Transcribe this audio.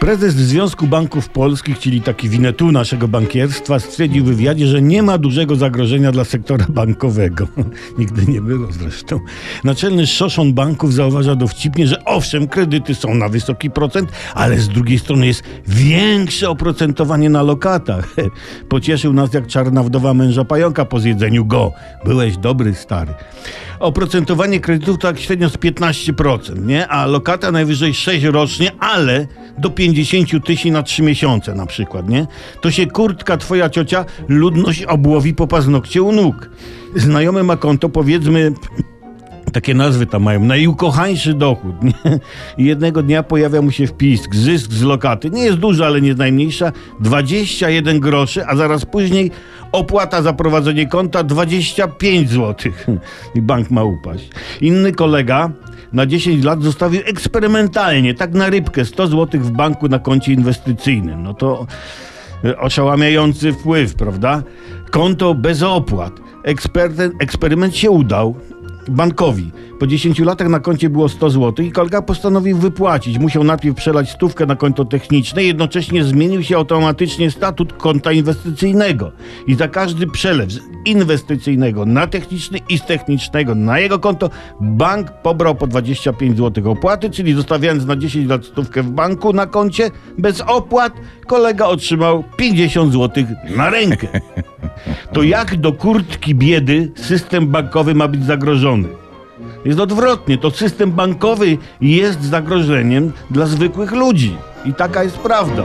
Prezes Związku Banków Polskich, czyli taki winetu naszego bankierstwa, stwierdził w wywiadzie, że nie ma dużego zagrożenia dla sektora bankowego. Nigdy nie było zresztą. Naczelny szoszon banków zauważa dowcipnie, że owszem, kredyty są na wysoki procent, ale z drugiej strony jest większe oprocentowanie na lokatach. Pocieszył nas jak czarna wdowa męża pająka po zjedzeniu go. Byłeś dobry, stary. Oprocentowanie kredytów to tak średnio z 15%, nie? A lokata najwyżej 6 rocznie, ale do 50 tysięcy na 3 miesiące na przykład, nie? To się kurtka twoja ciocia ludność obłowi po paznokcie u nóg. Znajomy ma konto, powiedzmy, takie nazwy tam mają, najukochańszy dochód. Nie? Jednego dnia pojawia mu się wpis, zysk z lokaty. Nie jest duża, ale nie najmniejsza. 21 groszy, a zaraz później opłata za prowadzenie konta 25 zł. I bank ma upaść. Inny kolega na 10 lat zostawił eksperymentalnie, tak na rybkę, 100 zł w banku na koncie inwestycyjnym. No to e, oszałamiający wpływ, prawda? Konto bez opłat. Eksperyment, eksperyment się udał bankowi. Po 10 latach na koncie było 100 zł i kolega postanowił wypłacić. Musiał najpierw przelać stówkę na konto techniczne, jednocześnie zmienił się automatycznie statut konta inwestycyjnego. I za każdy przelew z inwestycyjnego na techniczny i z technicznego na jego konto bank pobrał po 25 zł opłaty, czyli zostawiając na 10 lat stówkę w banku na koncie bez opłat, kolega otrzymał 50 zł na rękę. To jak do kurtki biedy system bankowy ma być zagrożony? Jest odwrotnie. To system bankowy jest zagrożeniem dla zwykłych ludzi. I taka jest prawda.